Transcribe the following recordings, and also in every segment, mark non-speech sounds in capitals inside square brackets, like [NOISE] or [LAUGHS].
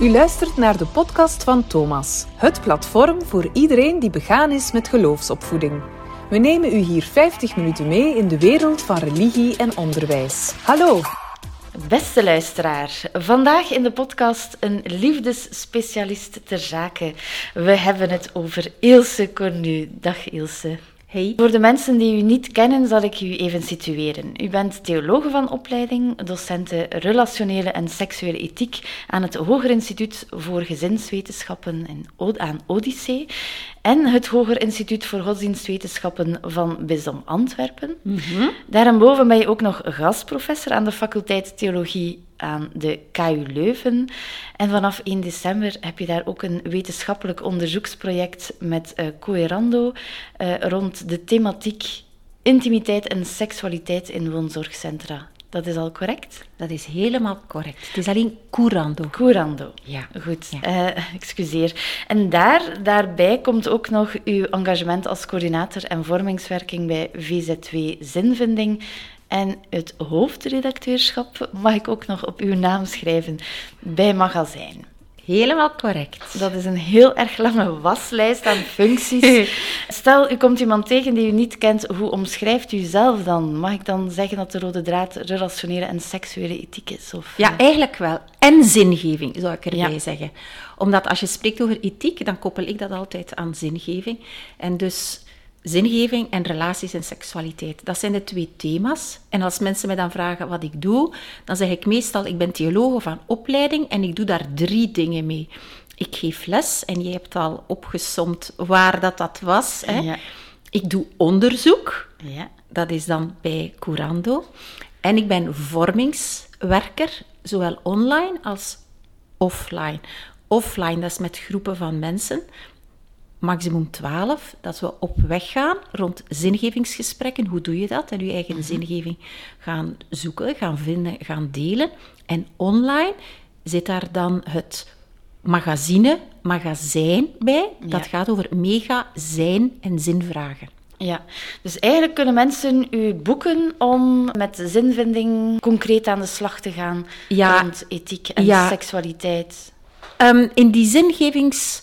U luistert naar de podcast van Thomas, het platform voor iedereen die begaan is met geloofsopvoeding. We nemen u hier 50 minuten mee in de wereld van religie en onderwijs. Hallo! Beste luisteraar, vandaag in de podcast een liefdesspecialist ter zake. We hebben het over Ilse Cornu. Dag Ilse. Hey. Voor de mensen die u niet kennen, zal ik u even situeren. U bent theologe van opleiding, docenten relationele en seksuele ethiek aan het Hoger Instituut voor Gezinswetenschappen aan Odyssee en het Hoger Instituut voor Godsdienstwetenschappen van Bisdom Antwerpen. Mm -hmm. Daarboven ben je ook nog gastprofessor aan de faculteit Theologie aan de KU Leuven. En vanaf 1 december heb je daar ook een wetenschappelijk onderzoeksproject met uh, Coerando uh, rond de thematiek intimiteit en seksualiteit in woonzorgcentra. Dat is al correct? Dat is helemaal correct. Het is alleen Curando. Curando. Ja. Goed, ja. Uh, excuseer. En daar, daarbij komt ook nog uw engagement als coördinator en vormingswerking bij VZW Zinvinding. En het hoofdredacteurschap mag ik ook nog op uw naam schrijven bij Magazijn. Helemaal correct. Dat is een heel erg lange waslijst aan functies. [LAUGHS] Stel, u komt iemand tegen die u niet kent, hoe omschrijft u zelf dan? Mag ik dan zeggen dat de rode draad relationele en seksuele ethiek is? Of, ja, eigenlijk wel. En zingeving, zou ik erbij ja. zeggen. Omdat als je spreekt over ethiek, dan koppel ik dat altijd aan zingeving. En dus zingeving en relaties en seksualiteit. Dat zijn de twee thema's. En als mensen me dan vragen wat ik doe, dan zeg ik meestal, ik ben theoloog van opleiding en ik doe daar drie dingen mee. Ik geef les en je hebt al opgesomd waar dat, dat was. Hè. Ja. Ik doe onderzoek. Ja. Dat is dan bij Curando. En ik ben vormingswerker, zowel online als offline. Offline, dat is met groepen van mensen maximum 12, dat we op weg gaan rond zingevingsgesprekken. Hoe doe je dat? En je eigen zingeving gaan zoeken, gaan vinden, gaan delen. En online zit daar dan het magazine, magazijn bij. Dat gaat over mega zijn en zinvragen. Ja, dus eigenlijk kunnen mensen u boeken om met zinvinding concreet aan de slag te gaan ja, rond ethiek en ja. seksualiteit. Um, in die zingevings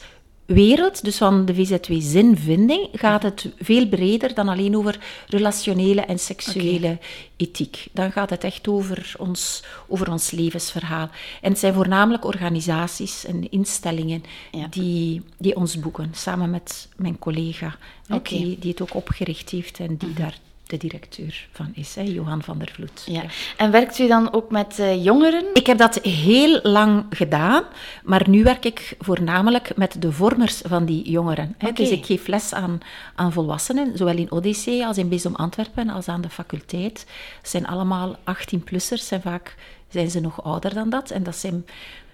wereld, dus van de VZW zinvinding, gaat het veel breder dan alleen over relationele en seksuele okay. ethiek. Dan gaat het echt over ons, over ons levensverhaal. En het zijn voornamelijk organisaties en instellingen ja. die, die ons boeken, samen met mijn collega, okay. die, die het ook opgericht heeft en die daar de directeur van is, hè, Johan van der Vloed. Ja. En werkt u dan ook met uh, jongeren? Ik heb dat heel lang gedaan, maar nu werk ik voornamelijk met de vormers van die jongeren. Hè. Okay. Dus ik geef les aan, aan volwassenen, zowel in Odyssee als in Bisdom Antwerpen, als aan de faculteit. Het zijn allemaal 18-plussers en vaak zijn ze nog ouder dan dat. En dat zijn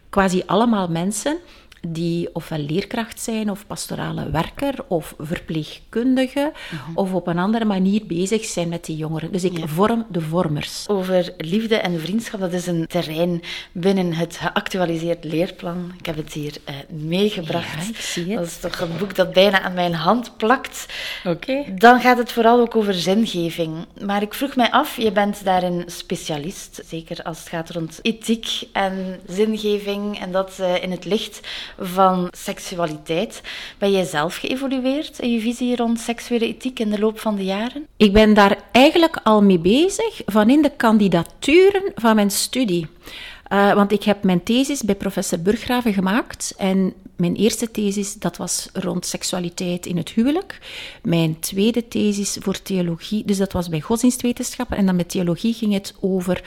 quasi allemaal mensen die ofwel leerkracht zijn, of pastorale werker, of verpleegkundige, Mhm. of op een andere manier bezig zijn met die jongeren. Dus ik Ja. vorm de vormers. Over liefde en vriendschap, dat is een terrein binnen het geactualiseerd leerplan. Ik heb het hier uh, meegebracht. Ja, ik zie het. Dat is toch een boek dat bijna aan mijn hand plakt. Oké. Dan gaat het vooral ook over zingeving. Maar ik vroeg mij af, je bent daarin specialist, zeker als het gaat rond ethiek en zingeving en dat uh, in het licht van seksualiteit. Ben jij zelf geëvolueerd in je visie rond seksuele ethiek in de loop van de jaren? Ik ben daar eigenlijk al mee bezig van in de kandidaturen van mijn studie. Uh, want ik heb mijn thesis bij professor Burggraven gemaakt. En mijn eerste thesis, dat was rond seksualiteit in het huwelijk. Mijn tweede thesis voor theologie, dus dat was bij godsdienstwetenschappen. En dan met theologie ging het over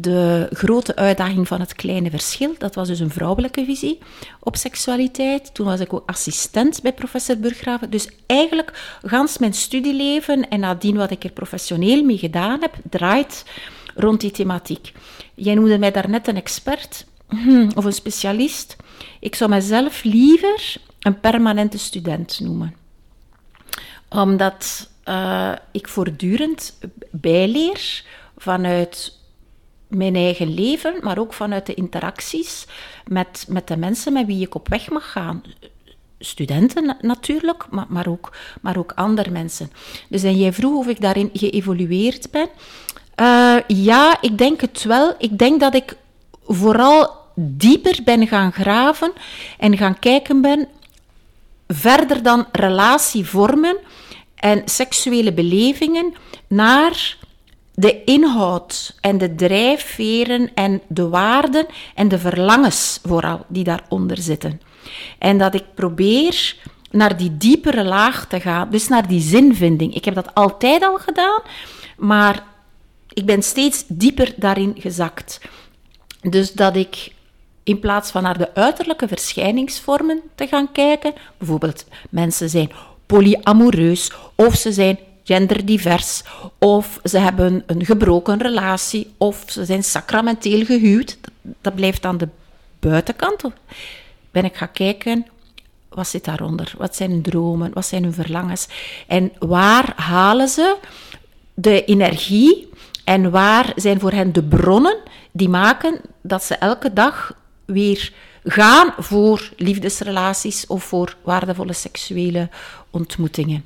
de grote uitdaging van het kleine verschil. Dat was dus een vrouwelijke visie op seksualiteit. Toen was ik ook assistent bij professor Burggraven. Dus eigenlijk, gans mijn studieleven en nadien wat ik er professioneel mee gedaan heb, draait rond die thematiek. Jij noemde mij daarnet een expert [CLEARS THROAT] of een specialist. Ik zou mezelf liever een permanente student noemen. Omdat uh, ik voortdurend bijleer vanuit mijn eigen leven, maar ook vanuit de interacties met, met de mensen met wie ik op weg mag gaan. Studenten natuurlijk, maar, maar, ook, maar ook andere mensen. Dus en jij vroeg of ik daarin geëvolueerd ben. Uh, ja, ik denk het wel. Ik denk dat ik vooral dieper ben gaan graven en gaan kijken ben, verder dan relatievormen en seksuele belevingen, naar de inhoud en de drijfveren en de waarden en de verlangens vooral die daaronder zitten. En dat ik probeer naar die diepere laag te gaan, dus naar die zinvinding. Ik heb dat altijd al gedaan, maar ik ben steeds dieper daarin gezakt. Dus dat ik in plaats van naar de uiterlijke verschijningsvormen te gaan kijken, bijvoorbeeld mensen zijn polyamoreus of ze zijn genderdivers of ze hebben een gebroken relatie of ze zijn sacramenteel gehuwd. Dat blijft aan de buitenkant. Ben ik gaan kijken, wat zit daaronder? Wat zijn hun dromen? Wat zijn hun verlangens? En waar halen ze de energie en waar zijn voor hen de bronnen die maken dat ze elke dag weer gaan voor liefdesrelaties of voor waardevolle seksuele ontmoetingen?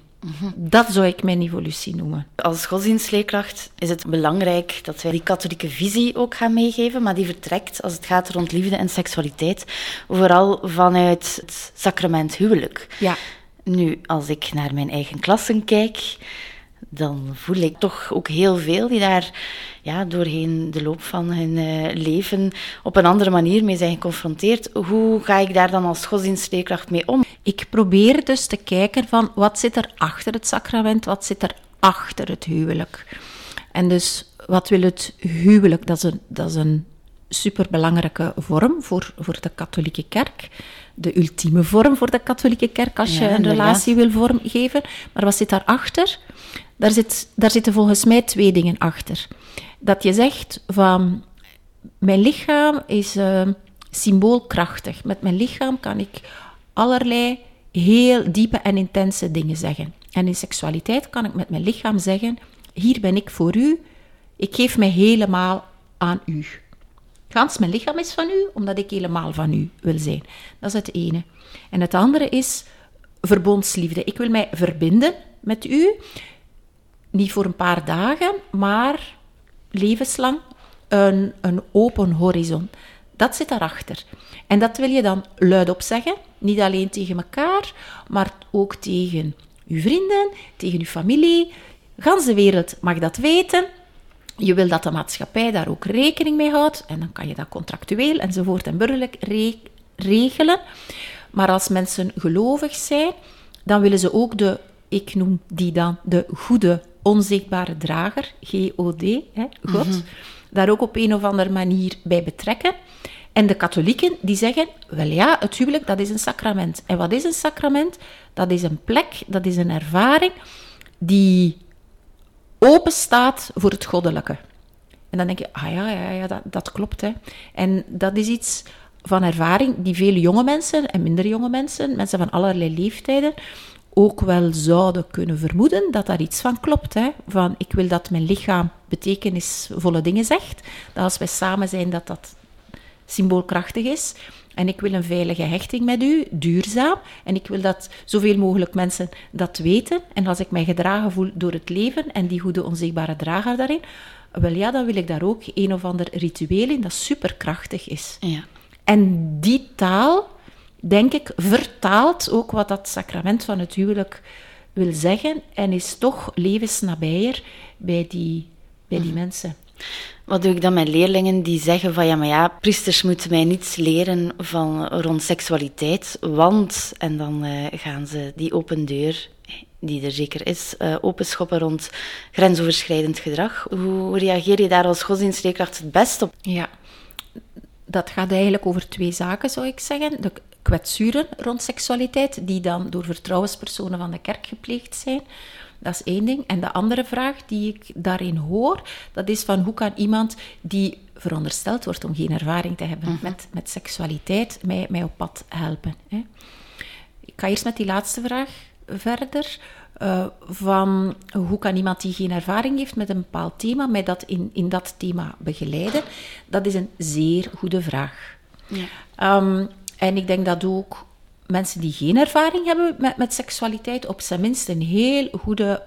Dat zou ik mijn evolutie noemen. Als godsdienstleerkracht is het belangrijk dat wij die katholieke visie ook gaan meegeven, maar die vertrekt als het gaat rond liefde en seksualiteit, vooral vanuit het sacrament huwelijk. Ja. Nu, als ik naar mijn eigen klassen kijk, dan voel ik toch ook heel veel die daar ja, doorheen de loop van hun uh, leven op een andere manier mee zijn geconfronteerd. Hoe ga ik daar dan als godsdienstleerkracht mee om? Ik probeer dus te kijken van wat zit er achter het sacrament, wat zit er achter het huwelijk. En dus wat wil het huwelijk? Dat is een, dat is een superbelangrijke vorm voor, voor de katholieke kerk. De ultieme vorm voor de katholieke kerk als je een relatie wil vormgeven. Maar wat zit daarachter? Daar, zit, zitten volgens mij twee dingen achter. Dat je zegt van mijn lichaam is uh, symboolkrachtig. Met mijn lichaam kan ik allerlei heel diepe en intense dingen zeggen. En in seksualiteit kan ik met mijn lichaam zeggen: hier ben ik voor u. Ik geef mij helemaal aan u. Gans mijn lichaam is van u, omdat ik helemaal van u wil zijn. Dat is het ene. En het andere is verbondsliefde. Ik wil mij verbinden met u niet voor een paar dagen, maar levenslang een, een open horizon. Dat zit daarachter. En dat wil je dan luidop zeggen. Niet alleen tegen elkaar, maar ook tegen uw vrienden, tegen uw familie. Gans de wereld mag dat weten. Je wil dat de maatschappij daar ook rekening mee houdt. En dan kan je dat contractueel enzovoort en burgerlijk regelen. Maar als mensen gelovig zijn, dan willen ze ook de, ik noem die dan de goede onzichtbare drager, GOD, hè, God, mhm. daar ook op een of andere manier bij betrekken. En de katholieken die zeggen, wel ja, het huwelijk dat is een sacrament. En wat is een sacrament? Dat is een plek, dat is een ervaring die open staat voor het goddelijke. En dan denk je, ah ja, ja, ja dat, dat klopt. Hè. En dat is iets van ervaring die veel jonge mensen en minder jonge mensen, mensen van allerlei leeftijden, ook wel zouden kunnen vermoeden dat daar iets van klopt. Hè? Van ik wil dat mijn lichaam betekenisvolle dingen zegt. Dat als wij samen zijn, dat dat symboolkrachtig is. En ik wil een veilige hechting met u, duurzaam. En ik wil dat zoveel mogelijk mensen dat weten. En als ik mij gedragen voel door het leven en die goede onzichtbare drager daarin, wel ja, dan wil ik daar ook een of ander ritueel in dat superkrachtig is. Ja. En die taal denk ik, vertaalt ook wat dat sacrament van het huwelijk wil zeggen en is toch levensnabijer bij die, bij die mhm. mensen. Wat doe ik dan met leerlingen die zeggen van ja, maar ja, priesters moeten mij niets leren van rond seksualiteit, want en dan uh, gaan ze die open deur, die er zeker is, uh, openschoppen rond grensoverschrijdend gedrag. Hoe reageer je daar als godsdienstleerkracht het best op? Ja, dat gaat eigenlijk over twee zaken, zou ik zeggen. De kwetsuren rond seksualiteit, die dan door vertrouwenspersonen van de kerk gepleegd zijn. Dat is één ding. En de andere vraag die ik daarin hoor, dat is van hoe kan iemand die verondersteld wordt om geen ervaring te hebben mhm. met, met seksualiteit, mij, mij op pad helpen. Hè? Ik ga eerst met die laatste vraag verder. Uh, van hoe kan iemand die geen ervaring heeft met een bepaald thema, mij dat in, in dat thema begeleiden? Dat is een zeer goede vraag. Ja. Ehm, en ik denk dat ook mensen die geen ervaring hebben met, met seksualiteit op zijn minst een heel goede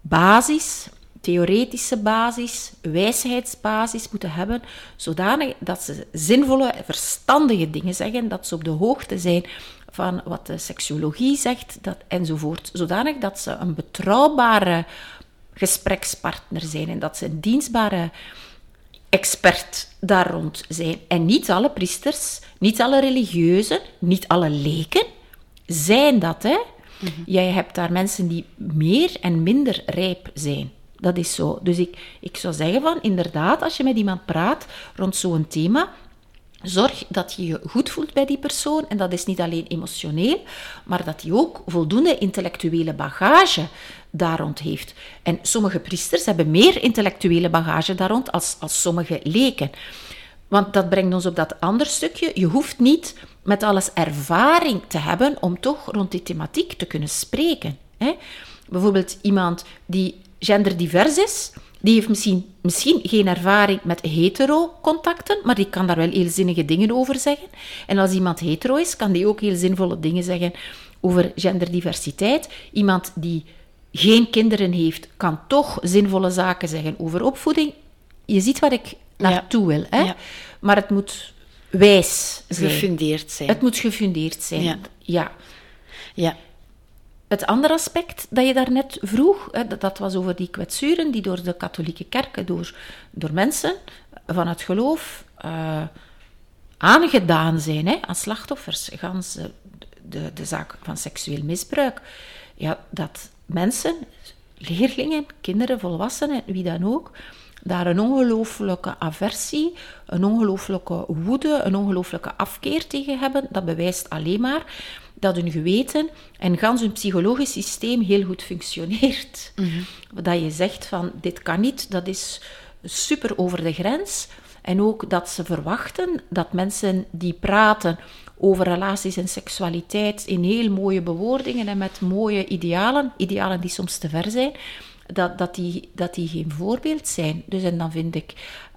basis theoretische basis, wijsheidsbasis moeten hebben, zodanig dat ze zinvolle, verstandige dingen zeggen, dat ze op de hoogte zijn van wat de seksuologie zegt dat, enzovoort. Zodanig dat ze een betrouwbare gesprekspartner zijn en dat ze een dienstbare expert daar rond zijn. En niet alle priesters, niet alle religieuzen, niet alle leken zijn dat. Hè? Jij hebt daar mensen die meer en minder rijp zijn. Dat is zo. Dus ik, ik zou zeggen van, inderdaad, als je met iemand praat rond zo'n thema, Zorg dat je je goed voelt bij die persoon. En dat is niet alleen emotioneel, maar dat hij ook voldoende intellectuele bagage daar rond heeft. En sommige priesters hebben meer intellectuele bagage daar rond als, als sommige leken. Want dat brengt ons op dat andere stukje. Je hoeft niet met alles ervaring te hebben om toch rond die thematiek te kunnen spreken. Hè? Bijvoorbeeld iemand die genderdivers is, die heeft misschien, misschien geen ervaring met hetero-contacten, maar die kan daar wel heel zinnige dingen over zeggen. En als iemand hetero is, kan die ook heel zinvolle dingen zeggen over genderdiversiteit. Iemand die geen kinderen heeft, kan toch zinvolle zaken zeggen over opvoeding. Je ziet wat ik naartoe wil. Hè? Ja. Maar het moet wijs zijn. Gefundeerd zijn. Het moet gefundeerd zijn. Ja. ja. ja. Het andere aspect dat je daarnet vroeg, dat was over die kwetsuren die door de katholieke kerk, door, door mensen van het geloof, uh, aangedaan zijn hè, aan slachtoffers. Gans de, de zaak van seksueel misbruik. Ja, dat mensen, leerlingen, kinderen, volwassenen, wie dan ook, daar een ongelooflijke aversie, een ongelooflijke woede, een ongelooflijke afkeer tegen hebben, dat bewijst alleen maar dat hun geweten en gans hun psychologisch systeem heel goed functioneert. Mm Dat je zegt van dit kan niet, dat is super over de grens. En ook dat ze verwachten dat mensen die praten over relaties en seksualiteit in heel mooie bewoordingen en met mooie idealen, idealen die soms te ver zijn, dat, dat, die, dat die geen voorbeeld zijn. Dus en dan vind ik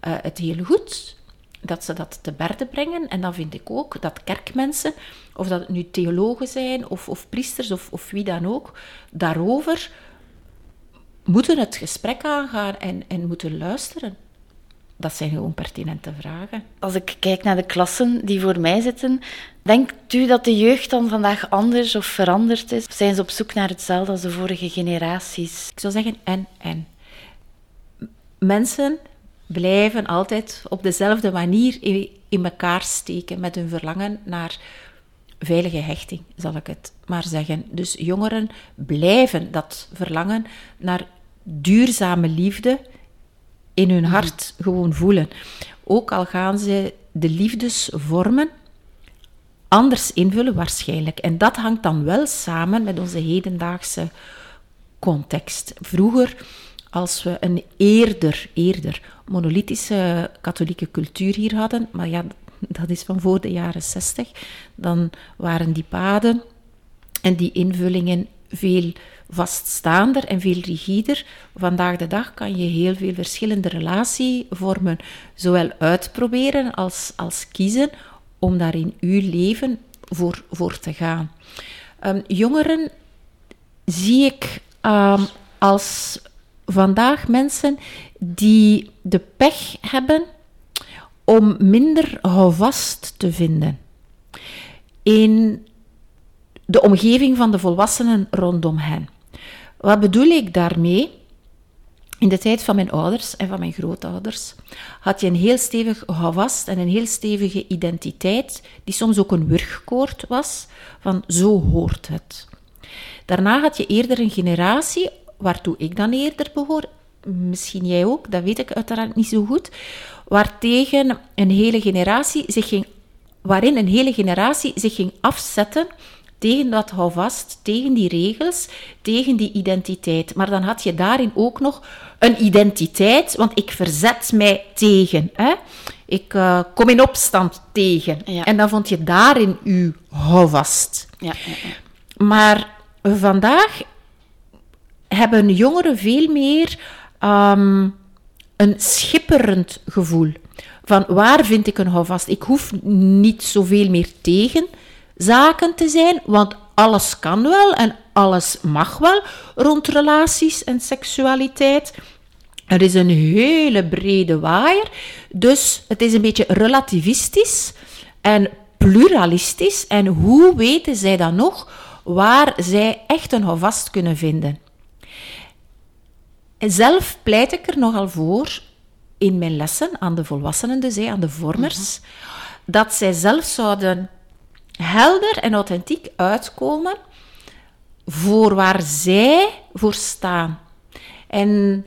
uh, het heel goed dat ze dat te berde brengen. En dan vind ik ook dat kerkmensen, of dat het nu theologen zijn, of, of priesters, of, of wie dan ook, daarover moeten het gesprek aangaan en, en moeten luisteren. Dat zijn gewoon pertinente vragen. Als ik kijk naar de klassen die voor mij zitten, denkt u dat de jeugd dan vandaag anders of veranderd is? Of zijn ze op zoek naar hetzelfde als de vorige generaties? Ik zou zeggen en, en. Mensen blijven altijd op dezelfde manier in elkaar steken met hun verlangen naar veilige hechting, zal ik het maar zeggen. Dus jongeren blijven dat verlangen naar duurzame liefde in hun hart gewoon voelen. Ook al gaan ze de liefdesvormen anders invullen waarschijnlijk. En dat hangt dan wel samen met onze hedendaagse context. Vroeger, als we een eerder, eerder monolithische katholieke cultuur hier hadden, maar ja, dat is van voor de jaren zestig, dan waren die paden en die invullingen veel vaststaander en veel rigider. Vandaag de dag kan je heel veel verschillende relatievormen zowel uitproberen als, als kiezen om daar in uw leven voor, voor te gaan. Um, jongeren zie ik um, als vandaag mensen die de pech hebben om minder houvast te vinden in de omgeving van de volwassenen rondom hen. Wat bedoel ik daarmee? In de tijd van mijn ouders en van mijn grootouders had je een heel stevig houvast en een heel stevige identiteit, die soms ook een wurgkoord was, van zo hoort het. Daarna had je eerder een generatie, waartoe ik dan eerder behoor, misschien jij ook, dat weet ik uiteraard niet zo goed, waartegen een hele generatie zich ging, waarin een hele generatie zich ging afzetten tegen dat houvast, tegen die regels, tegen die identiteit. Maar dan had je daarin ook nog een identiteit, want ik verzet mij tegen. Hè? Ik uh, kom in opstand tegen. En dan vond je daarin uw houvast. Ja, maar vandaag hebben jongeren veel meer um, een schipperend gevoel. Van waar vind ik een houvast? Ik hoef niet zoveel meer tegen zaken te zijn, want alles kan wel en alles mag wel rond relaties en seksualiteit. Er is een hele brede waaier, dus het is een beetje relativistisch en pluralistisch. En hoe weten zij dan nog waar zij echt een houvast kunnen vinden? Zelf pleit ik er nogal voor in mijn lessen aan de volwassenen, dus aan de vormers, dat zij zelf zouden helder en authentiek uitkomen voor waar zij voor staan. En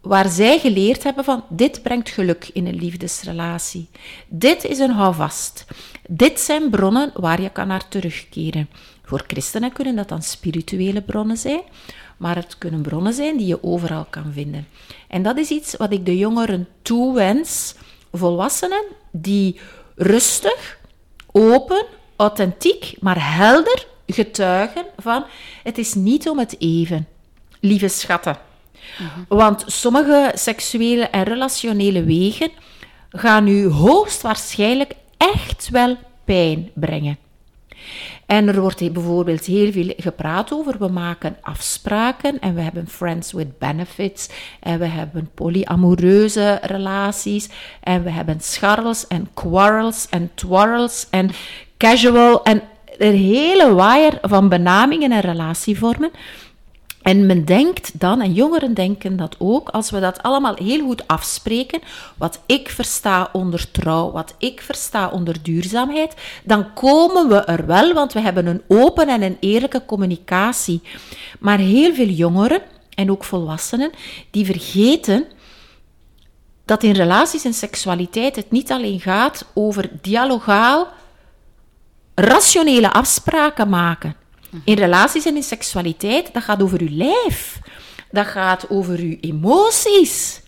waar zij geleerd hebben van dit brengt geluk in een liefdesrelatie. Dit is een houvast. Dit zijn bronnen waar je kan naar terugkeren. Voor christenen kunnen dat dan spirituele bronnen zijn, maar het kunnen bronnen zijn die je overal kan vinden. En dat is iets wat ik de jongeren toewens, volwassenen die rustig, open, authentiek, maar helder getuigen van het is niet om het even. Lieve schatten. Want sommige seksuele en relationele wegen gaan u hoogstwaarschijnlijk echt wel pijn brengen. En er wordt bijvoorbeeld heel veel gepraat over. We maken afspraken en we hebben friends with benefits en we hebben polyamoreuze relaties en we hebben scharrels en quarrels en twarrels en casual en een hele waaier van benamingen en relatievormen. En men denkt dan, en jongeren denken dat ook, als we dat allemaal heel goed afspreken, wat ik versta onder trouw, wat ik versta onder duurzaamheid, dan komen we er wel, want we hebben een open en een eerlijke communicatie. Maar heel veel jongeren, en ook volwassenen, die vergeten dat in relaties en seksualiteit het niet alleen gaat over dialogaal, rationele afspraken maken. In relaties en in seksualiteit, dat gaat over uw lijf. Dat gaat over uw emoties.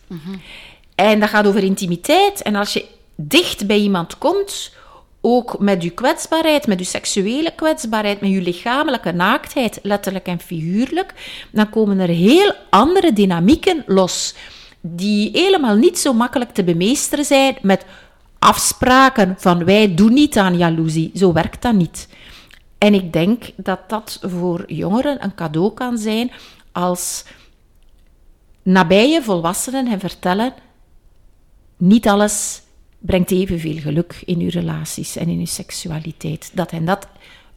En dat gaat over intimiteit. En als je dicht bij iemand komt, ook met uw kwetsbaarheid, met uw seksuele kwetsbaarheid, met uw lichamelijke naaktheid, letterlijk en figuurlijk, dan komen er heel andere dynamieken los, die helemaal niet zo makkelijk te bemeesteren zijn met afspraken van wij doen niet aan jaloezie. Zo werkt dat niet. En ik denk dat dat voor jongeren een cadeau kan zijn als nabije volwassenen hen vertellen: niet alles brengt evenveel geluk in uw relaties en in uw seksualiteit. Dat hen dat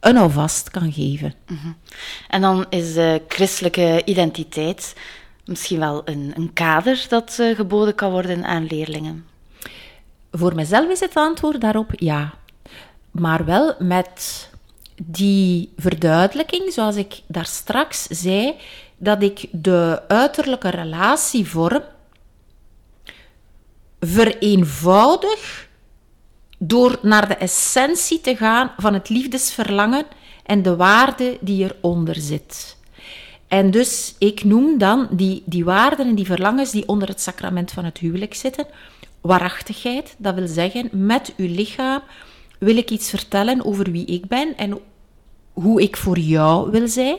een alvast kan geven. Mhm. En dan is de christelijke identiteit misschien wel een, een kader dat uh, geboden kan worden aan leerlingen. Voor mezelf is het antwoord daarop ja. Maar wel met die verduidelijking, zoals ik daar straks zei, dat ik de uiterlijke relatievorm vereenvoudig door naar de essentie te gaan van het liefdesverlangen en de waarde die eronder zit. En dus, ik noem dan die, die waarden en die verlangens die onder het sacrament van het huwelijk zitten. Waarachtigheid, dat wil zeggen, met uw lichaam wil ik iets vertellen over wie ik ben en hoe ik voor jou wil zijn.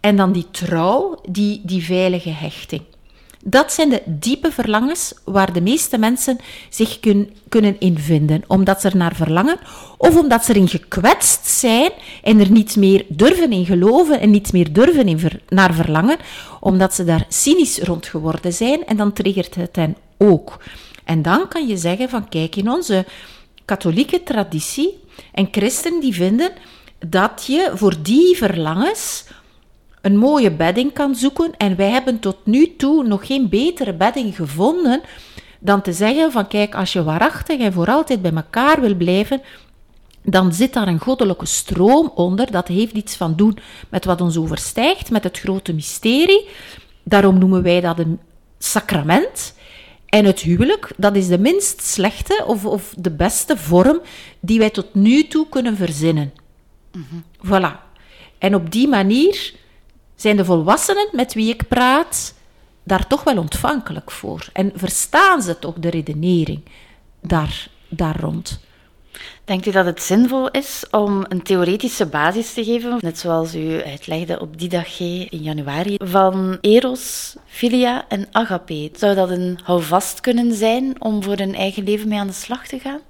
En dan die trouw, die, die veilige hechting. Dat zijn de diepe verlangens waar de meeste mensen zich kun, kunnen invinden, omdat ze er naar verlangen of omdat ze erin gekwetst zijn en er niet meer durven in geloven en niet meer durven in naar verlangen, omdat ze daar cynisch rond geworden zijn en dan triggert het hen ook. En dan kan je zeggen van kijk, in onze katholieke traditie en christen die vinden dat je voor die verlangens een mooie bedding kan zoeken. En wij hebben tot nu toe nog geen betere bedding gevonden dan te zeggen van kijk, als je waarachtig en voor altijd bij elkaar wil blijven, dan zit daar een goddelijke stroom onder. Dat heeft iets van doen met wat ons overstijgt, met het grote mysterie. Daarom noemen wij dat een sacrament. En het huwelijk, dat is de minst slechte of, of de beste vorm die wij tot nu toe kunnen verzinnen. Voilà. En op die manier zijn de volwassenen met wie ik praat daar toch wel ontvankelijk voor. En verstaan ze toch de redenering daar, daar rond. Denkt u dat het zinvol is om een theoretische basis te geven, net zoals u uitlegde op die dag G in januari, van Eros, Filia en Agape? Zou dat een houvast kunnen zijn om voor een eigen leven mee aan de slag te gaan?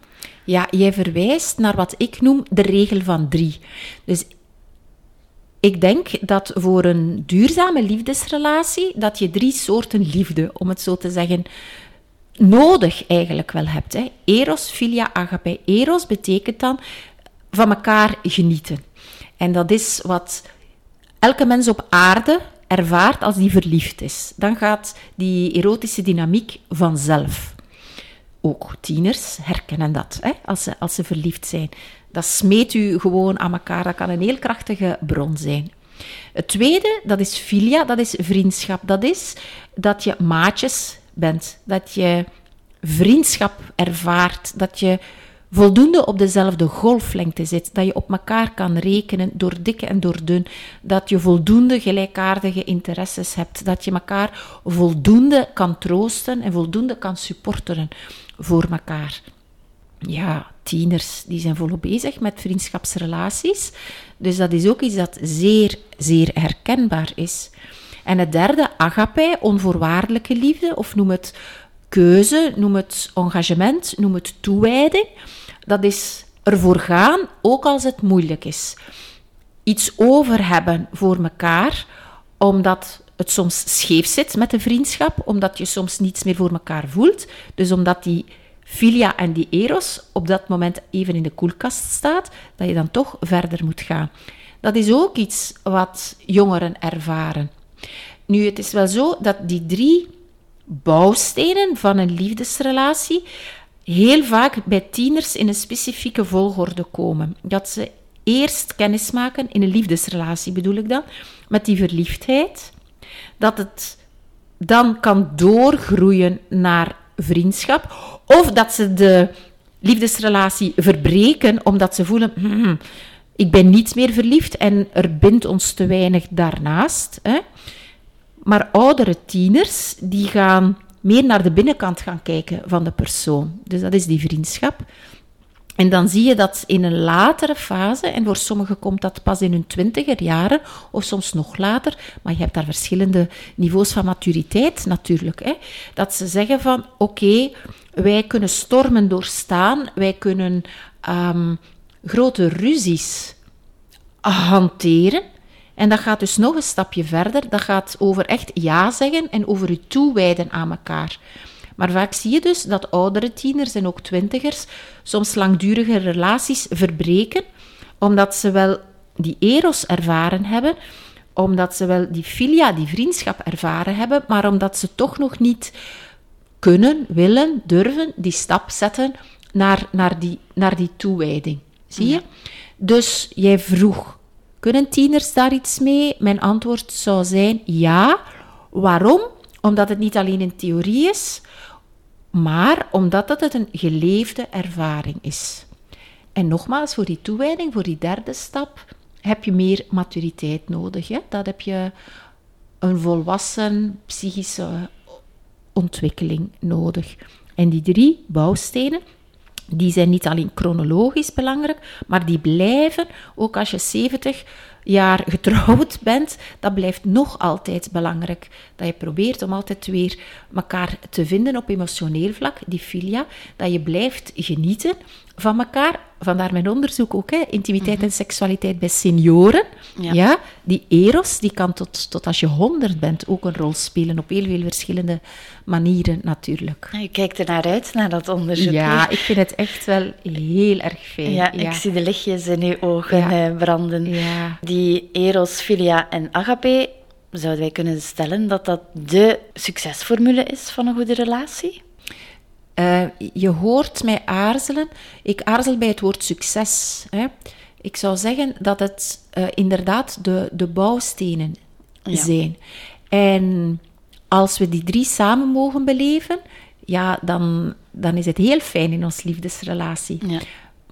Ja, jij verwijst naar wat ik noem de regel van drie. Dus ik denk dat voor een duurzame liefdesrelatie, dat je drie soorten liefde, om het zo te zeggen, nodig eigenlijk wel hebt. Hè. Eros, filia, agape. Eros betekent dan van elkaar genieten. En dat is wat elke mens op aarde ervaart als die verliefd is. Dan gaat die erotische dynamiek vanzelf. Ook tieners herkennen dat hè, als, ze, als ze verliefd zijn. Dat smeet u gewoon aan elkaar. Dat kan een heel krachtige bron zijn. Het tweede, dat is filia, dat is vriendschap. Dat is dat je maatjes bent. Dat je vriendschap ervaart. Dat je voldoende op dezelfde golflengte zit, dat je op elkaar kan rekenen door dik en door dun, dat je voldoende gelijkaardige interesses hebt, dat je elkaar voldoende kan troosten en voldoende kan supporteren voor elkaar. Ja, tieners die zijn volop bezig met vriendschapsrelaties, dus dat is ook iets dat zeer, zeer herkenbaar is. En het derde, agape, onvoorwaardelijke liefde, of noem het keuze, noem het engagement, noem het toewijding dat is ervoor gaan, ook als het moeilijk is. Iets over hebben voor elkaar, omdat het soms scheef zit met de vriendschap, omdat je soms niets meer voor elkaar voelt. Dus omdat die filia en die eros op dat moment even in de koelkast staat, dat je dan toch verder moet gaan. Dat is ook iets wat jongeren ervaren. Nu, het is wel zo dat die drie bouwstenen van een liefdesrelatie, heel vaak bij tieners in een specifieke volgorde komen. Dat ze eerst kennis maken in een liefdesrelatie, bedoel ik dan, met die verliefdheid. Dat het dan kan doorgroeien naar vriendschap. Of dat ze de liefdesrelatie verbreken omdat ze voelen. Hmm, ik ben niet meer verliefd en er bindt ons te weinig daarnaast. Hè. Maar oudere tieners die gaan meer naar de binnenkant gaan kijken van de persoon. Dus dat is die vriendschap. En dan zie je dat in een latere fase, en voor sommigen komt dat pas in hun twintiger jaren, of soms nog later, maar je hebt daar verschillende niveaus van maturiteit natuurlijk, hè, dat ze zeggen van oké, wij kunnen stormen doorstaan, wij kunnen um, grote ruzies hanteren, en dat gaat dus nog een stapje verder. Dat gaat over echt ja zeggen en over je toewijden aan elkaar. Maar vaak zie je dus dat oudere tieners en ook twintigers soms langdurige relaties verbreken, omdat ze wel die eros ervaren hebben, omdat ze wel die filia, die vriendschap ervaren hebben, maar omdat ze toch nog niet kunnen, willen, durven die stap zetten naar, naar, die, naar die toewijding. Zie je? Dus jij vroeg, kunnen tieners daar iets mee? Mijn antwoord zou zijn ja. Waarom? Omdat het niet alleen een theorie is, maar omdat het een geleefde ervaring is. En nogmaals, voor die toewijding, voor die derde stap, heb je meer maturiteit nodig. Hè? Dat heb je een volwassen psychische ontwikkeling nodig. En die drie bouwstenen, die zijn niet alleen chronologisch belangrijk, maar die blijven, ook als je 70 jaar getrouwd bent, dat blijft nog altijd belangrijk. Dat je probeert om altijd weer elkaar te vinden op emotioneel vlak, die filia, dat je blijft genieten van elkaar. Vandaar mijn onderzoek ook, hè, intimiteit en seksualiteit bij senioren. Ja. die eros, die kan tot, tot als je honderd bent ook een rol spelen, op heel veel verschillende manieren natuurlijk. Je kijkt er naar uit, naar dat onderzoek. Ja, ik vind het echt wel heel erg fijn. Ja, ik zie de lichtjes in uw ogen eh, branden. Die eros, filia en agape, zouden wij kunnen stellen dat dat de succesformule is van een goede relatie? Uh, je hoort mij aarzelen. Ik aarzel bij het woord succes. Hè. Ik zou zeggen dat het uh, inderdaad de, de bouwstenen ja. zijn. En als we die drie samen mogen beleven, ja, dan, dan is het heel fijn in ons liefdesrelatie. Ja.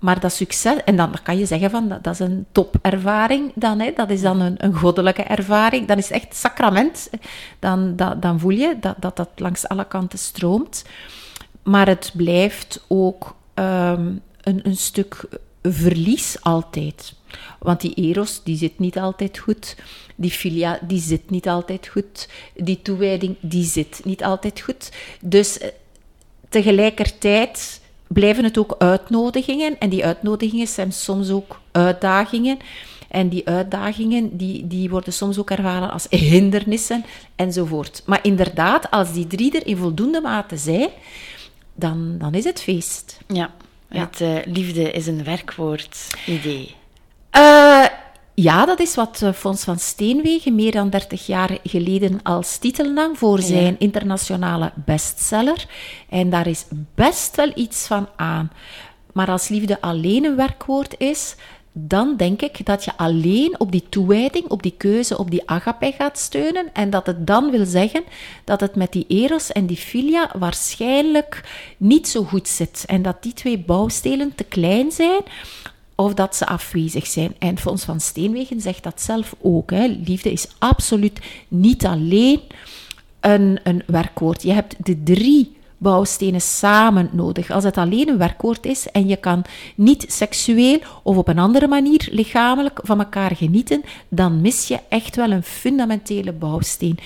Maar dat succes, en dan kan je zeggen van dat, dat is een topervaring dan, hè, dat is dan een, een goddelijke ervaring, dan is het echt sacrament. Dan, dat, dan voel je dat, dat dat langs alle kanten stroomt. Maar het blijft ook um, een, een stuk verlies altijd. Want die eros, die zit niet altijd goed. Die filia, die zit niet altijd goed. Die toewijding, die zit niet altijd goed. Dus eh, tegelijkertijd blijven het ook uitnodigingen. En die uitnodigingen zijn soms ook uitdagingen. En die uitdagingen, die, die worden soms ook ervaren als hindernissen enzovoort. Maar inderdaad, als die drie er in voldoende mate zijn, dan, dan is het feest. Ja, het uh, liefde is een werkwoord idee. Uh, ja, dat is wat uh, Fons van Steenwegen meer dan 30 jaar geleden als titel nam voor zijn internationale bestseller. En daar is best wel iets van aan. Maar als liefde alleen een werkwoord is, dan denk ik dat je alleen op die toewijding, op die keuze, op die agape gaat steunen. En dat het dan wil zeggen dat het met die eros en die filia waarschijnlijk niet zo goed zit. En dat die twee bouwstenen te klein zijn of dat ze afwezig zijn. En Fons van Steenwegen zegt dat zelf ook. Hè. Liefde is absoluut niet alleen een, een werkwoord. Je hebt de drie bouwstenen samen nodig. Als het alleen een werkwoord is en je kan niet seksueel of op een andere manier lichamelijk van elkaar genieten, dan mis je echt wel een fundamentele bouwsteen.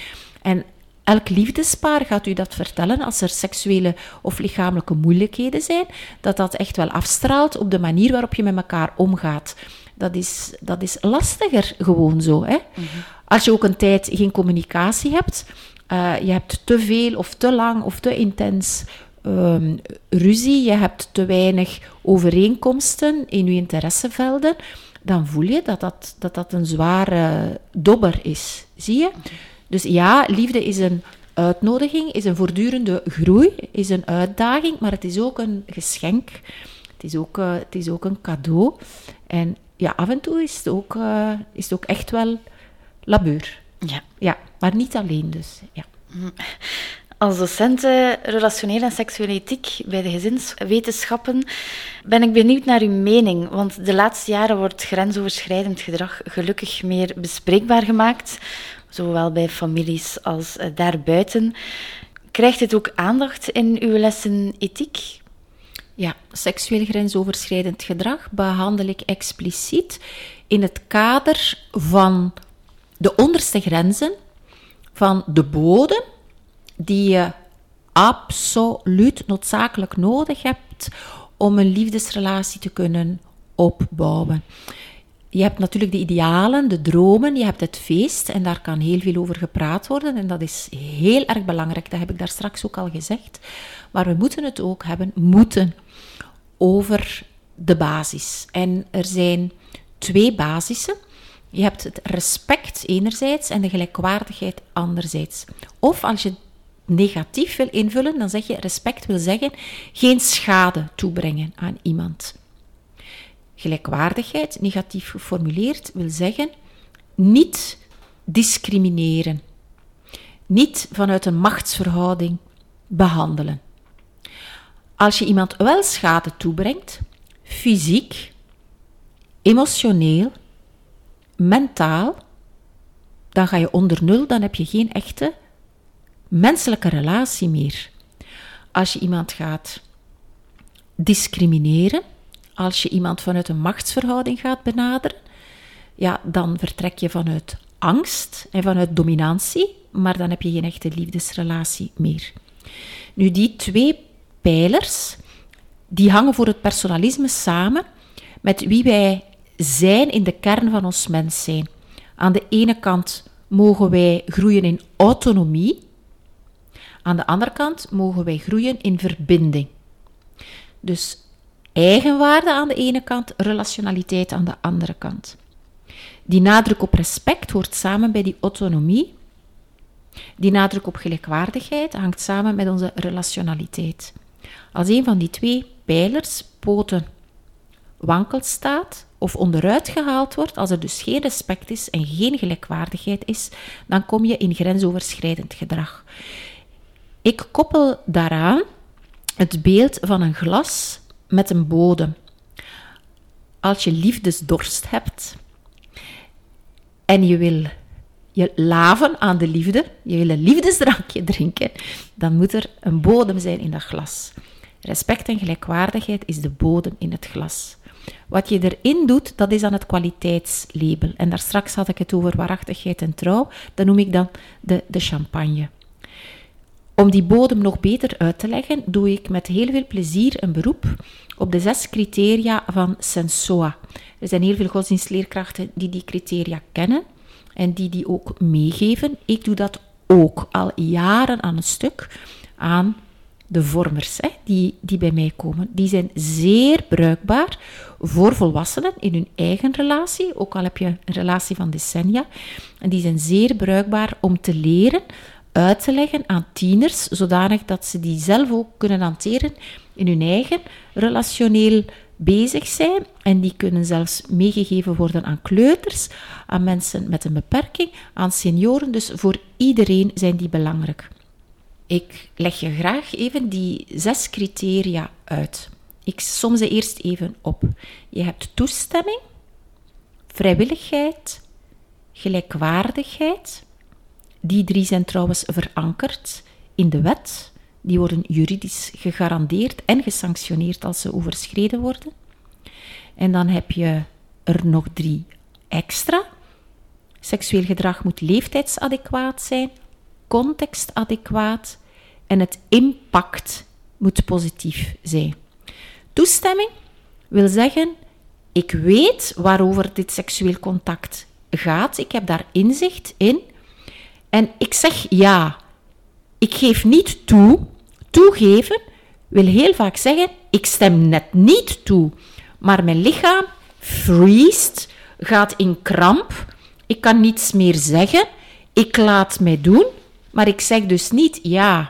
En elk liefdespaar gaat u dat vertellen als er seksuele of lichamelijke moeilijkheden zijn, dat dat echt wel afstraalt op de manier waarop je met elkaar omgaat. Dat is, dat is lastiger gewoon zo. Hè? Mhm. Als je ook een tijd geen communicatie hebt, uh, je hebt te veel of te lang of te intens um, ruzie, je hebt te weinig overeenkomsten in je interessevelden, dan voel je dat dat, dat, een zware dobber is. Zie je? Dus ja, liefde is een uitnodiging, is een voortdurende groei, is een uitdaging, maar het is ook een geschenk. Het is ook, uh, het is ook een cadeau. En ja, af en toe is het ook, uh, is het ook echt wel labeur. Ja. ja, maar niet alleen dus. Ja. Als docente relationele en seksuele ethiek bij de gezinswetenschappen ben ik benieuwd naar uw mening, want de laatste jaren wordt grensoverschrijdend gedrag gelukkig meer bespreekbaar gemaakt, zowel bij families als eh, daarbuiten. Krijgt het ook aandacht in uw lessen ethiek? Ja, seksueel grensoverschrijdend gedrag behandel ik expliciet in het kader van de onderste grenzen van de bodem die je absoluut noodzakelijk nodig hebt om een liefdesrelatie te kunnen opbouwen. Je hebt natuurlijk de idealen, de dromen, je hebt het feest en daar kan heel veel over gepraat worden en dat is heel erg belangrijk, dat heb ik daar straks ook al gezegd. Maar we moeten het ook hebben, moeten, over de basis. En er zijn twee basissen je hebt het respect enerzijds en de gelijkwaardigheid anderzijds. Of als je negatief wil invullen, dan zeg je respect wil zeggen geen schade toebrengen aan iemand. Gelijkwaardigheid, negatief geformuleerd, wil zeggen niet discrimineren. Niet vanuit een machtsverhouding behandelen. Als je iemand wel schade toebrengt, fysiek, emotioneel, mentaal, dan ga je onder nul, dan heb je geen echte menselijke relatie meer. Als je iemand gaat discrimineren, als je iemand vanuit een machtsverhouding gaat benaderen, ja, dan vertrek je vanuit angst en vanuit dominantie, maar dan heb je geen echte liefdesrelatie meer. Nu, die twee pijlers, die hangen voor het personalisme samen met wie wij zijn in de kern van ons mens zijn. Aan de ene kant mogen wij groeien in autonomie, aan de andere kant mogen wij groeien in verbinding. Dus eigenwaarde aan de ene kant, relationaliteit aan de andere kant. Die nadruk op respect hoort samen bij die autonomie. Die nadruk op gelijkwaardigheid hangt samen met onze relationaliteit. Als een van die twee pijlers, poten, wankel staat, of onderuit gehaald wordt, als er dus geen respect is en geen gelijkwaardigheid is, dan kom je in grensoverschrijdend gedrag. Ik koppel daaraan het beeld van een glas met een bodem. Als je liefdesdorst hebt en je wil je laven aan de liefde, je wil een liefdesdrankje drinken, dan moet er een bodem zijn in dat glas. Respect en gelijkwaardigheid is de bodem in het glas. Wat je erin doet, dat is dan het kwaliteitslabel. En daar straks had ik het over waarachtigheid en trouw. Dat noem ik dan de, de champagne. Om die bodem nog beter uit te leggen, doe ik met heel veel plezier een beroep op de zes criteria van Sensoa. Er zijn heel veel godsdienstleerkrachten die die criteria kennen en die die ook meegeven. Ik doe dat ook al jaren aan een stuk aan de vormers hè, die, die bij mij komen. Die zijn zeer bruikbaar voor volwassenen in hun eigen relatie, ook al heb je een relatie van decennia. En die zijn zeer bruikbaar om te leren uit te leggen aan tieners, zodanig dat ze die zelf ook kunnen hanteren in hun eigen relationeel bezig zijn. En die kunnen zelfs meegegeven worden aan kleuters, aan mensen met een beperking, aan senioren. Dus voor iedereen zijn die belangrijk. Ik leg je graag even die zes criteria uit. Ik som ze eerst even op. Je hebt toestemming, vrijwilligheid, gelijkwaardigheid. Die drie zijn trouwens verankerd in de wet. Die worden juridisch gegarandeerd en gesanctioneerd als ze overschreden worden. En dan heb je er nog drie extra. Seksueel gedrag moet leeftijdsadequaat zijn, contextadequaat en het impact moet positief zijn. Toestemming wil zeggen, ik weet waarover dit seksueel contact gaat, ik heb daar inzicht in en ik zeg ja. Ik geef niet toe. Toegeven wil heel vaak zeggen, ik stem net niet toe, maar mijn lichaam freest, gaat in kramp, ik kan niets meer zeggen, ik laat mij doen, maar ik zeg dus niet ja.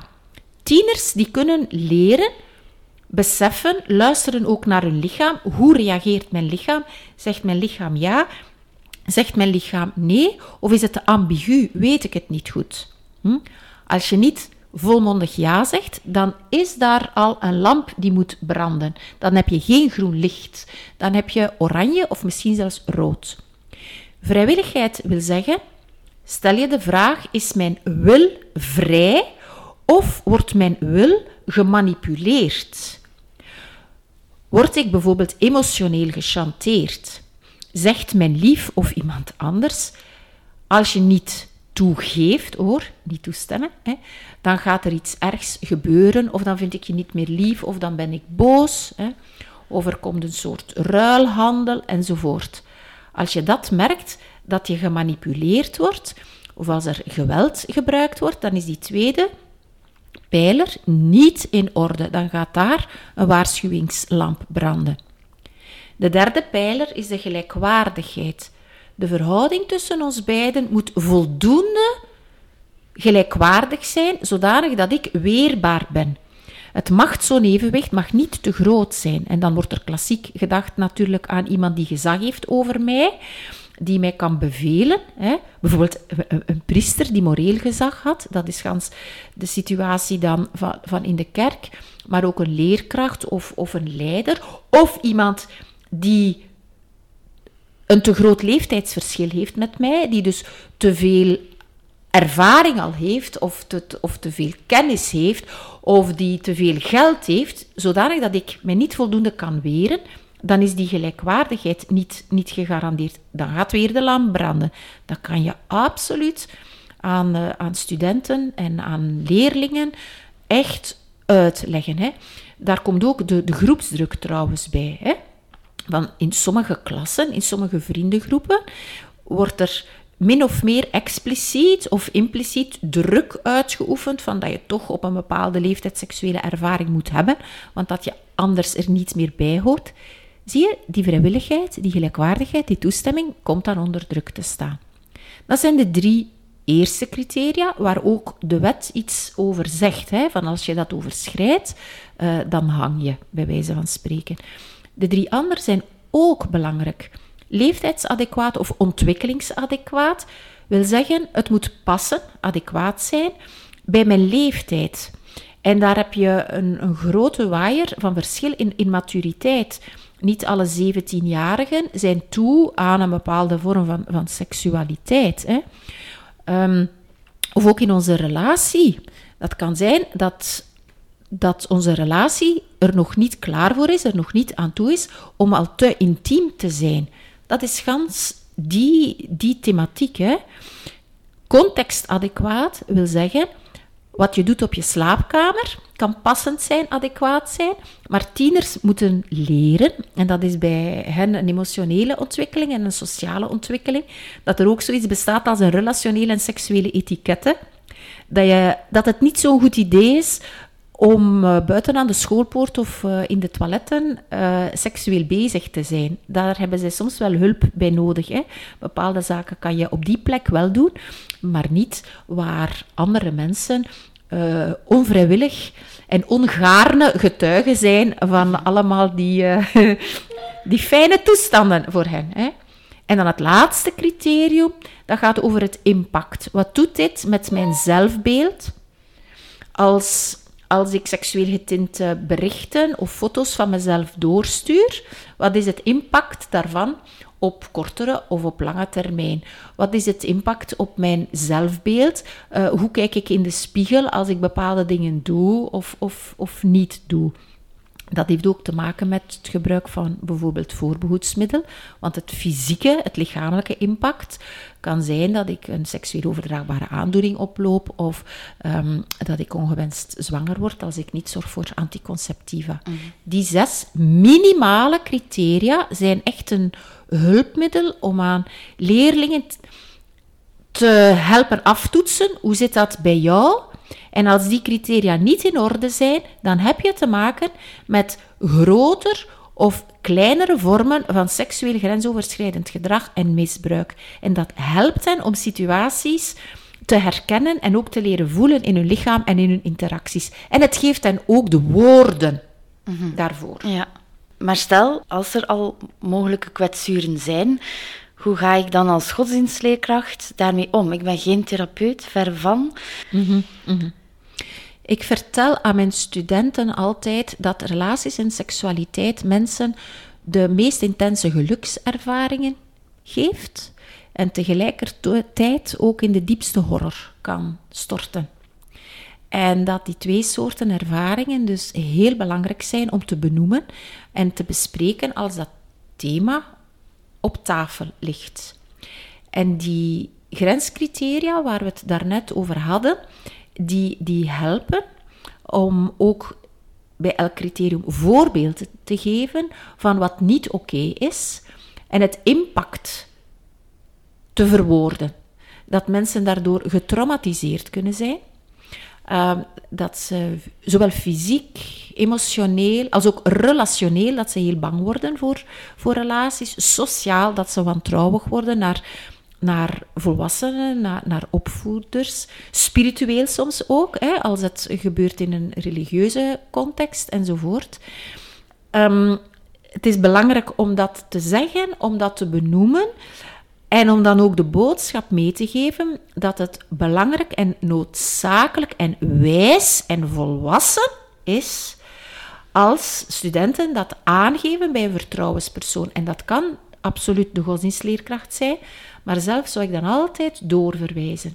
Tieners die kunnen leren, beseffen, luisteren ook naar hun lichaam. Hoe reageert mijn lichaam? Zegt mijn lichaam ja? Zegt mijn lichaam nee? Of is het ambigu? Weet ik het niet goed? Hm? Als je niet volmondig ja zegt, dan is daar al een lamp die moet branden. Dan heb je geen groen licht. Dan heb je oranje of misschien zelfs rood. Vrijwilligheid wil zeggen, stel je de vraag, is mijn wil vrij of wordt mijn wil gemanipuleerd? Word ik bijvoorbeeld emotioneel gechanteerd? Zegt mijn lief of iemand anders, als je niet toegeeft, hoor, niet toestemmen, hè, dan gaat er iets ergs gebeuren, of dan vind ik je niet meer lief, of dan ben ik boos, hè, of er komt een soort ruilhandel enzovoort. Als je dat merkt, dat je gemanipuleerd wordt, of als er geweld gebruikt wordt, dan is die tweede pijler niet in orde. Dan gaat daar een waarschuwingslamp branden. De derde pijler is de gelijkwaardigheid. De verhouding tussen ons beiden moet voldoende gelijkwaardig zijn, zodanig dat ik weerbaar ben. Het machtzo'n-evenwicht mag niet te groot zijn. En dan wordt er klassiek gedacht natuurlijk aan iemand die gezag heeft over mij die mij kan bevelen. Hè. Bijvoorbeeld een, priester die moreel gezag had, dat is gans de situatie dan van, van in de kerk, maar ook een leerkracht of, of een leider, of iemand die een te groot leeftijdsverschil heeft met mij, die dus te veel ervaring al heeft, of te, of te veel kennis heeft, of die te veel geld heeft, zodanig dat ik mij niet voldoende kan weren, dan is die gelijkwaardigheid niet, niet gegarandeerd. Dan gaat weer de lamp branden. Dat kan je absoluut aan, uh, aan studenten en aan leerlingen echt uitleggen. Hè. Daar komt ook de, de groepsdruk trouwens bij. Hè. Want in sommige klassen, in sommige vriendengroepen, wordt er min of meer expliciet of impliciet druk uitgeoefend van dat je toch op een bepaalde leeftijd seksuele ervaring moet hebben, want dat je anders er niets meer bij hoort. Zie je, die vrijwilligheid, die gelijkwaardigheid, die toestemming komt dan onder druk te staan. Dat zijn de drie eerste criteria waar ook de wet iets over zegt. Hè, van als je dat overschrijdt, uh, dan hang je, bij wijze van spreken. De drie andere zijn ook belangrijk. Leeftijdsadequaat of ontwikkelingsadequaat wil zeggen, het moet passen, adequaat zijn, bij mijn leeftijd. En daar heb je een, een grote waaier van verschil in, in maturiteit. Niet alle 17-jarigen zijn toe aan een bepaalde vorm van, van seksualiteit. Hè. Um, of ook in onze relatie. Dat kan zijn dat, dat onze relatie er nog niet klaar voor is, er nog niet aan toe is om al te intiem te zijn. Dat is gans die, die thematiek. Hè. Contextadequaat wil zeggen Wat je doet op je slaapkamer kan passend zijn, adequaat zijn, maar tieners moeten leren, en dat is bij hen een emotionele ontwikkeling en een sociale ontwikkeling, dat er ook zoiets bestaat als een relationele en seksuele etiketten. Dat, je, dat het niet zo'n goed idee is om uh, buiten aan de schoolpoort of uh, in de toiletten uh, seksueel bezig te zijn. Daar hebben zij soms wel hulp bij nodig. Hè. Bepaalde zaken kan je op die plek wel doen, maar niet waar andere mensen onvrijwillig en ongaarne getuigen zijn van allemaal die, [LAUGHS] die fijne toestanden voor hen. Hè. En dan het laatste criterium, dat gaat over het impact. Wat doet dit met mijn zelfbeeld als als ik seksueel getinte berichten of foto's van mezelf doorstuur, wat is het impact daarvan op kortere of op lange termijn? Wat is het impact op mijn zelfbeeld? Uh, hoe kijk ik in de spiegel als ik bepaalde dingen doe of, of, of niet doe? Dat heeft ook te maken met het gebruik van bijvoorbeeld voorbehoedsmiddel. Want het fysieke, het lichamelijke impact kan zijn dat ik een seksueel overdraagbare aandoening oploop of um, dat ik ongewenst zwanger word als ik niet zorg voor anticonceptiva. Mhm. Die zes minimale criteria zijn echt een hulpmiddel om aan leerlingen te helpen aftoetsen. Hoe zit dat bij jou? En als die criteria niet in orde zijn, dan heb je te maken met groter of kleinere vormen van seksueel grensoverschrijdend gedrag en misbruik. En dat helpt hen om situaties te herkennen en ook te leren voelen in hun lichaam en in hun interacties. En het geeft hen ook de woorden mhm. daarvoor. Ja. Maar stel, als er al mogelijke kwetsuren zijn, hoe ga ik dan als godsdienstleerkracht daarmee om? Ik ben geen therapeut, ver van. Mm ik vertel aan mijn studenten altijd dat relaties en seksualiteit mensen de meest intense gelukservaringen geeft en tegelijkertijd ook in de diepste horror kan storten. En dat die twee soorten ervaringen dus heel belangrijk zijn om te benoemen en te bespreken als dat thema op tafel ligt. En die grenscriteria waar we het daarnet over hadden, die, die helpen om ook bij elk criterium voorbeelden te geven van wat niet oké is en het impact te verwoorden. Dat mensen daardoor getraumatiseerd kunnen zijn. Uh, dat ze zowel fysiek, emotioneel als ook relationeel, dat ze heel bang worden voor, voor relaties. Sociaal, dat ze wantrouwig worden naar naar volwassenen, naar, naar opvoeders, spiritueel soms ook, hè, als het gebeurt in een religieuze context enzovoort. Um, het is belangrijk om dat te zeggen, om dat te benoemen en om dan ook de boodschap mee te geven dat het belangrijk en noodzakelijk en wijs en volwassen is als studenten dat aangeven bij een vertrouwenspersoon. En dat kan absoluut de godsdienstleerkracht zijn, maar zelf zou ik dan altijd doorverwijzen.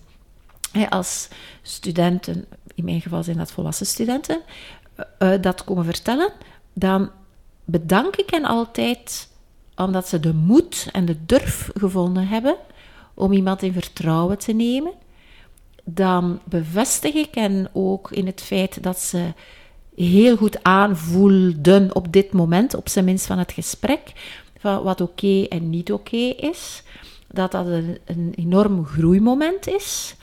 Als studenten, in mijn geval zijn dat volwassen studenten, eh, eh, dat komen vertellen, dan bedank ik hen altijd omdat ze de moed en de durf gevonden hebben om iemand in vertrouwen te nemen. Dan bevestig ik hen ook in het feit dat ze heel goed aanvoelden op dit moment, op zijn minst van het gesprek, van wat oké en niet oké is dat dat een, een enorm groeimoment is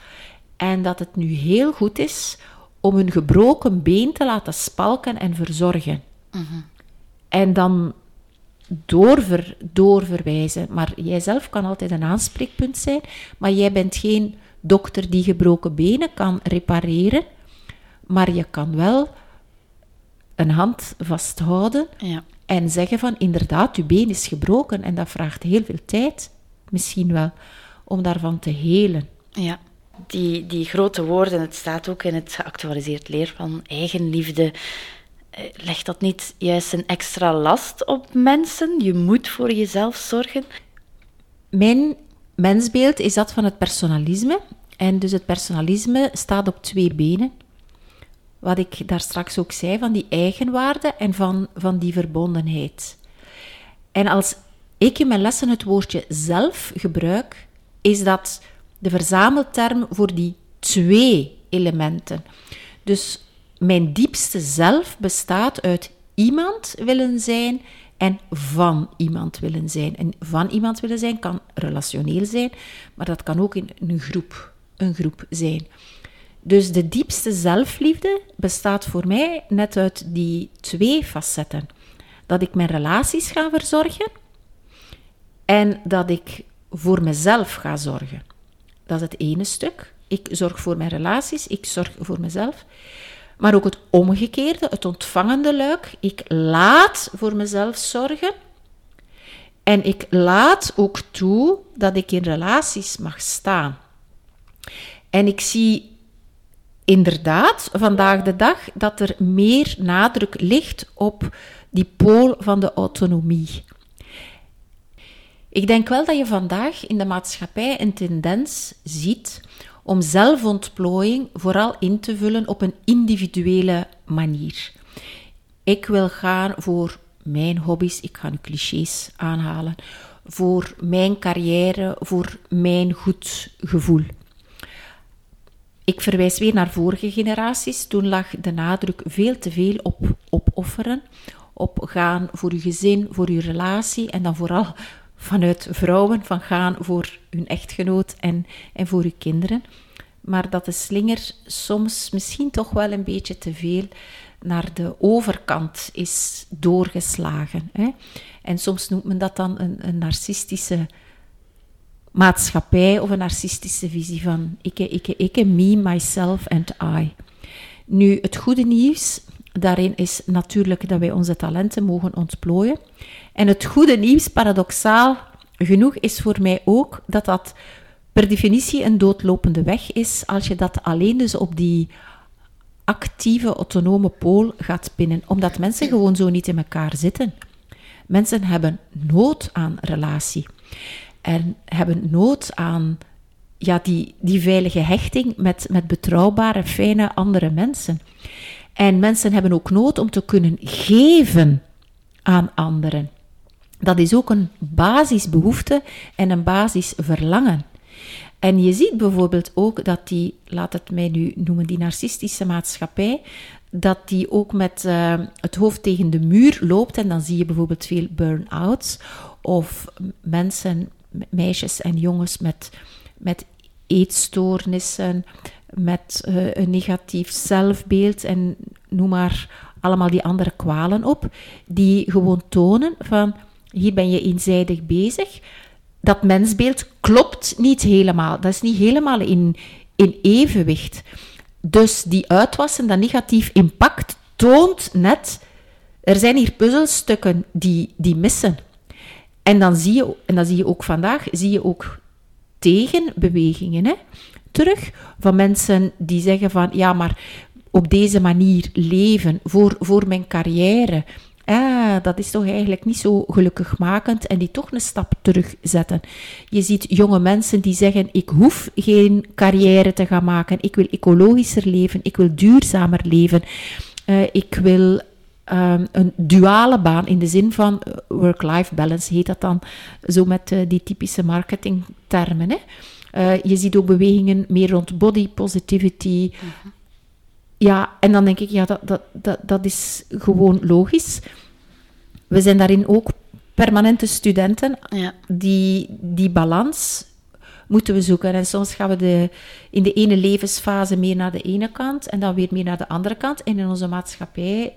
en dat het nu heel goed is om een gebroken been te laten spalken en verzorgen. Mhm. En dan doorver, doorverwijzen. Maar jijzelf kan altijd een aanspreekpunt zijn, maar jij bent geen dokter die gebroken benen kan repareren, maar je kan wel een hand vasthouden ja. en zeggen van inderdaad, je been is gebroken en dat vraagt heel veel tijd misschien wel, om daarvan te helen. Ja, die, die grote woorden, het staat ook in het geactualiseerd leerplan, eigenliefde. Eh, legt dat niet juist een extra last op mensen? Je moet voor jezelf zorgen. Mijn mensbeeld is dat van het personalisme. En dus het personalisme staat op twee benen. Wat ik daar straks ook zei, van die eigenwaarde en van, van die verbondenheid. En als ik in mijn lessen het woordje zelf gebruik, is dat de verzamelterm voor die twee elementen. Dus mijn diepste zelf bestaat uit iemand willen zijn en van iemand willen zijn. En van iemand willen zijn kan relationeel zijn, maar dat kan ook in een groep, een groep zijn. Dus de diepste zelfliefde bestaat voor mij net uit die twee facetten. Dat ik mijn relaties ga verzorgen en dat ik voor mezelf ga zorgen. Dat is het ene stuk. Ik zorg voor mijn relaties, ik zorg voor mezelf. Maar ook het omgekeerde, het ontvangende luik. Ik laat voor mezelf zorgen. En ik laat ook toe dat ik in relaties mag staan. En ik zie inderdaad vandaag de dag dat er meer nadruk ligt op die pool van de autonomie. Ik denk wel dat je vandaag in de maatschappij een tendens ziet om zelfontplooiing vooral in te vullen op een individuele manier. Ik wil gaan voor mijn hobby's, ik ga nu clichés aanhalen, voor mijn carrière, voor mijn goed gevoel. Ik verwijs weer naar vorige generaties. Toen lag de nadruk veel te veel op opofferen, op gaan voor je gezin, voor je relatie en dan vooral vanuit vrouwen, van gaan voor hun echtgenoot en, en voor uw kinderen. Maar dat de slinger soms misschien toch wel een beetje te veel naar de overkant is doorgeslagen. Hè? En soms noemt men dat dan een, een narcistische maatschappij of een narcistische visie van ik, ik, ik, me, myself and I. Nu, het goede nieuws daarin is natuurlijk dat wij onze talenten mogen ontplooien. En het goede nieuws, paradoxaal genoeg, is voor mij ook dat dat per definitie een doodlopende weg is als je dat alleen dus op die actieve, autonome pool gaat pinnen. Omdat mensen gewoon zo niet in elkaar zitten. Mensen hebben nood aan relatie. En hebben nood aan ja, die, die veilige hechting met, met betrouwbare, fijne andere mensen. En mensen hebben ook nood om te kunnen geven aan anderen. Dat is ook een basisbehoefte en een basisverlangen. En je ziet bijvoorbeeld ook dat die, laat het mij nu noemen, die narcistische maatschappij, dat die ook met uh, het hoofd tegen de muur loopt. En dan zie je bijvoorbeeld veel burn-outs of mensen, meisjes en jongens met, met eetstoornissen, met uh, een negatief zelfbeeld en noem maar allemaal die andere kwalen op, die gewoon tonen van hier ben je eenzijdig bezig. Dat mensbeeld klopt niet helemaal. Dat is niet helemaal in, in evenwicht. Dus die uitwassen, dat negatief impact, toont net, er zijn hier puzzelstukken die, die missen. En dan zie je, en dan zie je ook vandaag, zie je ook tegenbewegingen hè, terug van mensen die zeggen van, ja, maar op deze manier leven voor, voor mijn carrière, ah, dat is toch eigenlijk niet zo gelukkigmakend en die toch een stap terugzetten. Je ziet jonge mensen die zeggen, ik hoef geen carrière te gaan maken, ik wil ecologischer leven, ik wil duurzamer leven, uh, ik wil um, een duale baan in de zin van eh, work-life balance heet dat dan, zo met uh, die typische marketingtermen. Hè? Je ziet ook bewegingen meer rond body positivity. -hmm. Ja, en dan denk ik, ja, dat, dat, dat, dat is gewoon logisch. We zijn daarin ook permanente studenten. Ja. Die, die balans moeten we zoeken. En soms gaan we de, in de ene levensfase meer naar de ene kant en dan weer meer naar de andere kant. En in onze maatschappij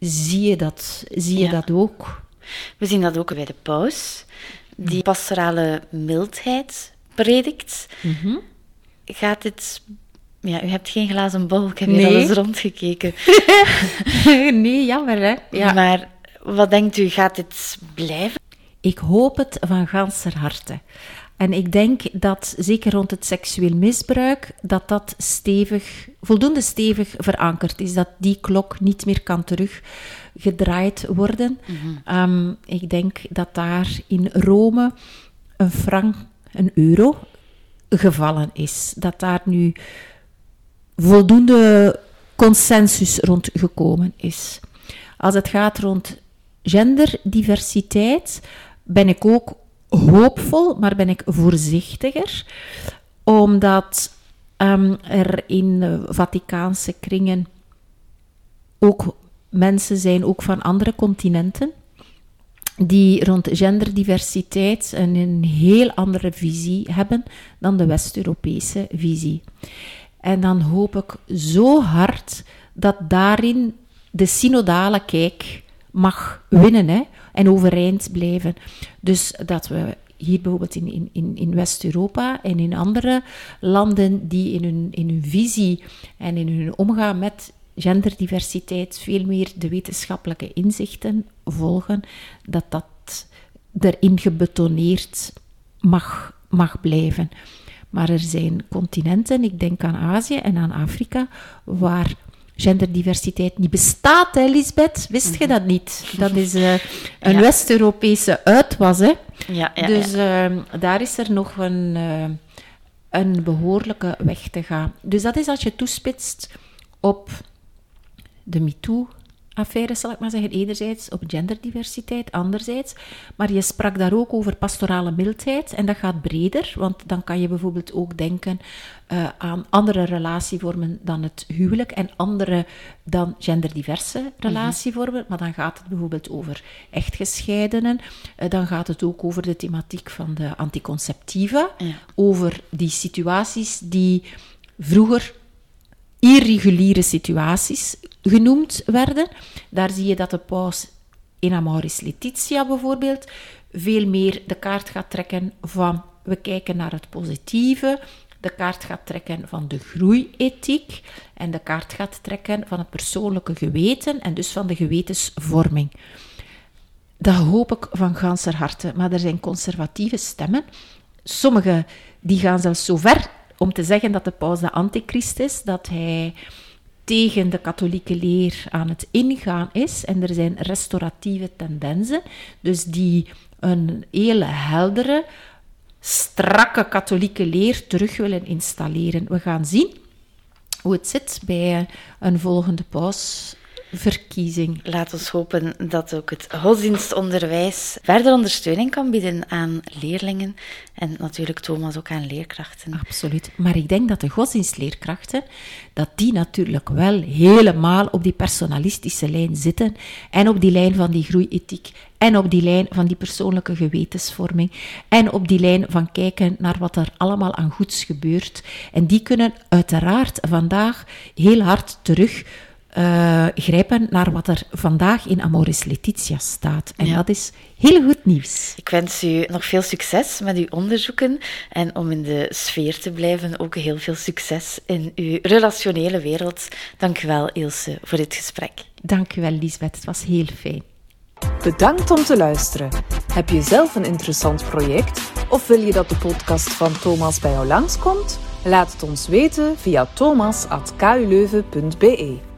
zie je dat, zie je ja. dat ook. We zien dat ook bij de paus, die pastorale mildheid predikt. Mm -hmm. Gaat het ja, u hebt geen glazen bol. Ik heb nee. hier al eens rondgekeken. [LAUGHS] nee, jammer hè. Ja. Maar wat denkt u, gaat dit blijven? Ik hoop het van ganser harte. En ik denk dat, zeker rond het seksueel misbruik, dat dat stevig, voldoende stevig verankerd is. Dat die klok niet meer kan teruggedraaid worden. Mm -hmm. um, ik denk dat daar in Rome een frank, een euro, gevallen is. Dat daar nu voldoende consensus rond gekomen is. Als het gaat rond genderdiversiteit, ben ik ook hoopvol, maar ben ik voorzichtiger, omdat um, er in Vaticaanse kringen ook mensen zijn, ook van andere continenten, die rond genderdiversiteit een, een heel andere visie hebben dan de West-Europese visie. En dan hoop ik zo hard dat daarin de synodale kijk mag winnen hè, en overeind blijven. Dus dat we hier bijvoorbeeld in, in, in West-Europa en in andere landen die in hun, in hun visie en in hun omgaan met genderdiversiteit veel meer de wetenschappelijke inzichten volgen, dat dat erin gebetoneerd mag, mag blijven. Maar er zijn continenten, ik denk aan Azië en aan Afrika, waar genderdiversiteit niet bestaat, hè, Lisbeth? Wist je mhm. dat niet? Dat is uh, [LAUGHS] een West-Europese uitwas, hè? Ja, ja, dus uh, daar is er nog een, uh, een behoorlijke weg te gaan. Dus dat is als je toespitst op de MeToo affaires, zal ik maar zeggen. Enerzijds op genderdiversiteit, anderzijds. Maar je sprak daar ook over pastorale mildheid. En dat gaat breder, want dan kan je bijvoorbeeld ook denken uh, aan andere relatievormen dan het huwelijk en andere dan genderdiverse mhm. relatievormen. Maar dan gaat het bijvoorbeeld over echtgescheidenen. Uh, dan gaat het ook over de thematiek van de anticonceptiva. Over die situaties die vroeger irreguliere situaties genoemd werden. Daar zie je dat de paus in Amoris Laetitia bijvoorbeeld veel meer de kaart gaat trekken van we kijken naar het positieve, de kaart gaat trekken van de groeiethiek en de kaart gaat trekken van het persoonlijke geweten en dus van de gewetensvorming. Dat hoop ik van ganser harte, maar er zijn conservatieve stemmen. Sommige die gaan zelfs zo ver om te zeggen dat de paus de antichrist is, dat hij tegen de katholieke leer aan het ingaan is. En er zijn restauratieve tendensen, dus die een hele heldere, strakke katholieke leer terug willen installeren. We gaan zien hoe het zit bij een volgende paus verkiezing. Laat ons hopen dat ook het godsdienstonderwijs verder ondersteuning kan bieden aan leerlingen en natuurlijk Thomas ook aan leerkrachten. Absoluut. Maar ik denk dat de godsdienstleerkrachten, dat die natuurlijk wel helemaal op die personalistische lijn zitten en op die lijn van die groeiethiek en op die lijn van die persoonlijke gewetensvorming en op die lijn van kijken naar wat er allemaal aan goeds gebeurt. En die kunnen uiteraard vandaag heel hard terug uh, grijpen naar wat er vandaag in Amoris Laetitia staat. En dat is heel goed nieuws. Ik wens u nog veel succes met uw onderzoeken en om in de sfeer te blijven ook heel veel succes in uw relationele wereld. Dank u wel, Ilse, voor dit gesprek. Dank u wel, Lisbeth. Het was heel fijn. Bedankt om te luisteren. Heb je zelf een interessant project of wil je dat de podcast van Thomas bij jou langskomt? Laat het ons weten via thomas.kuleuven.be.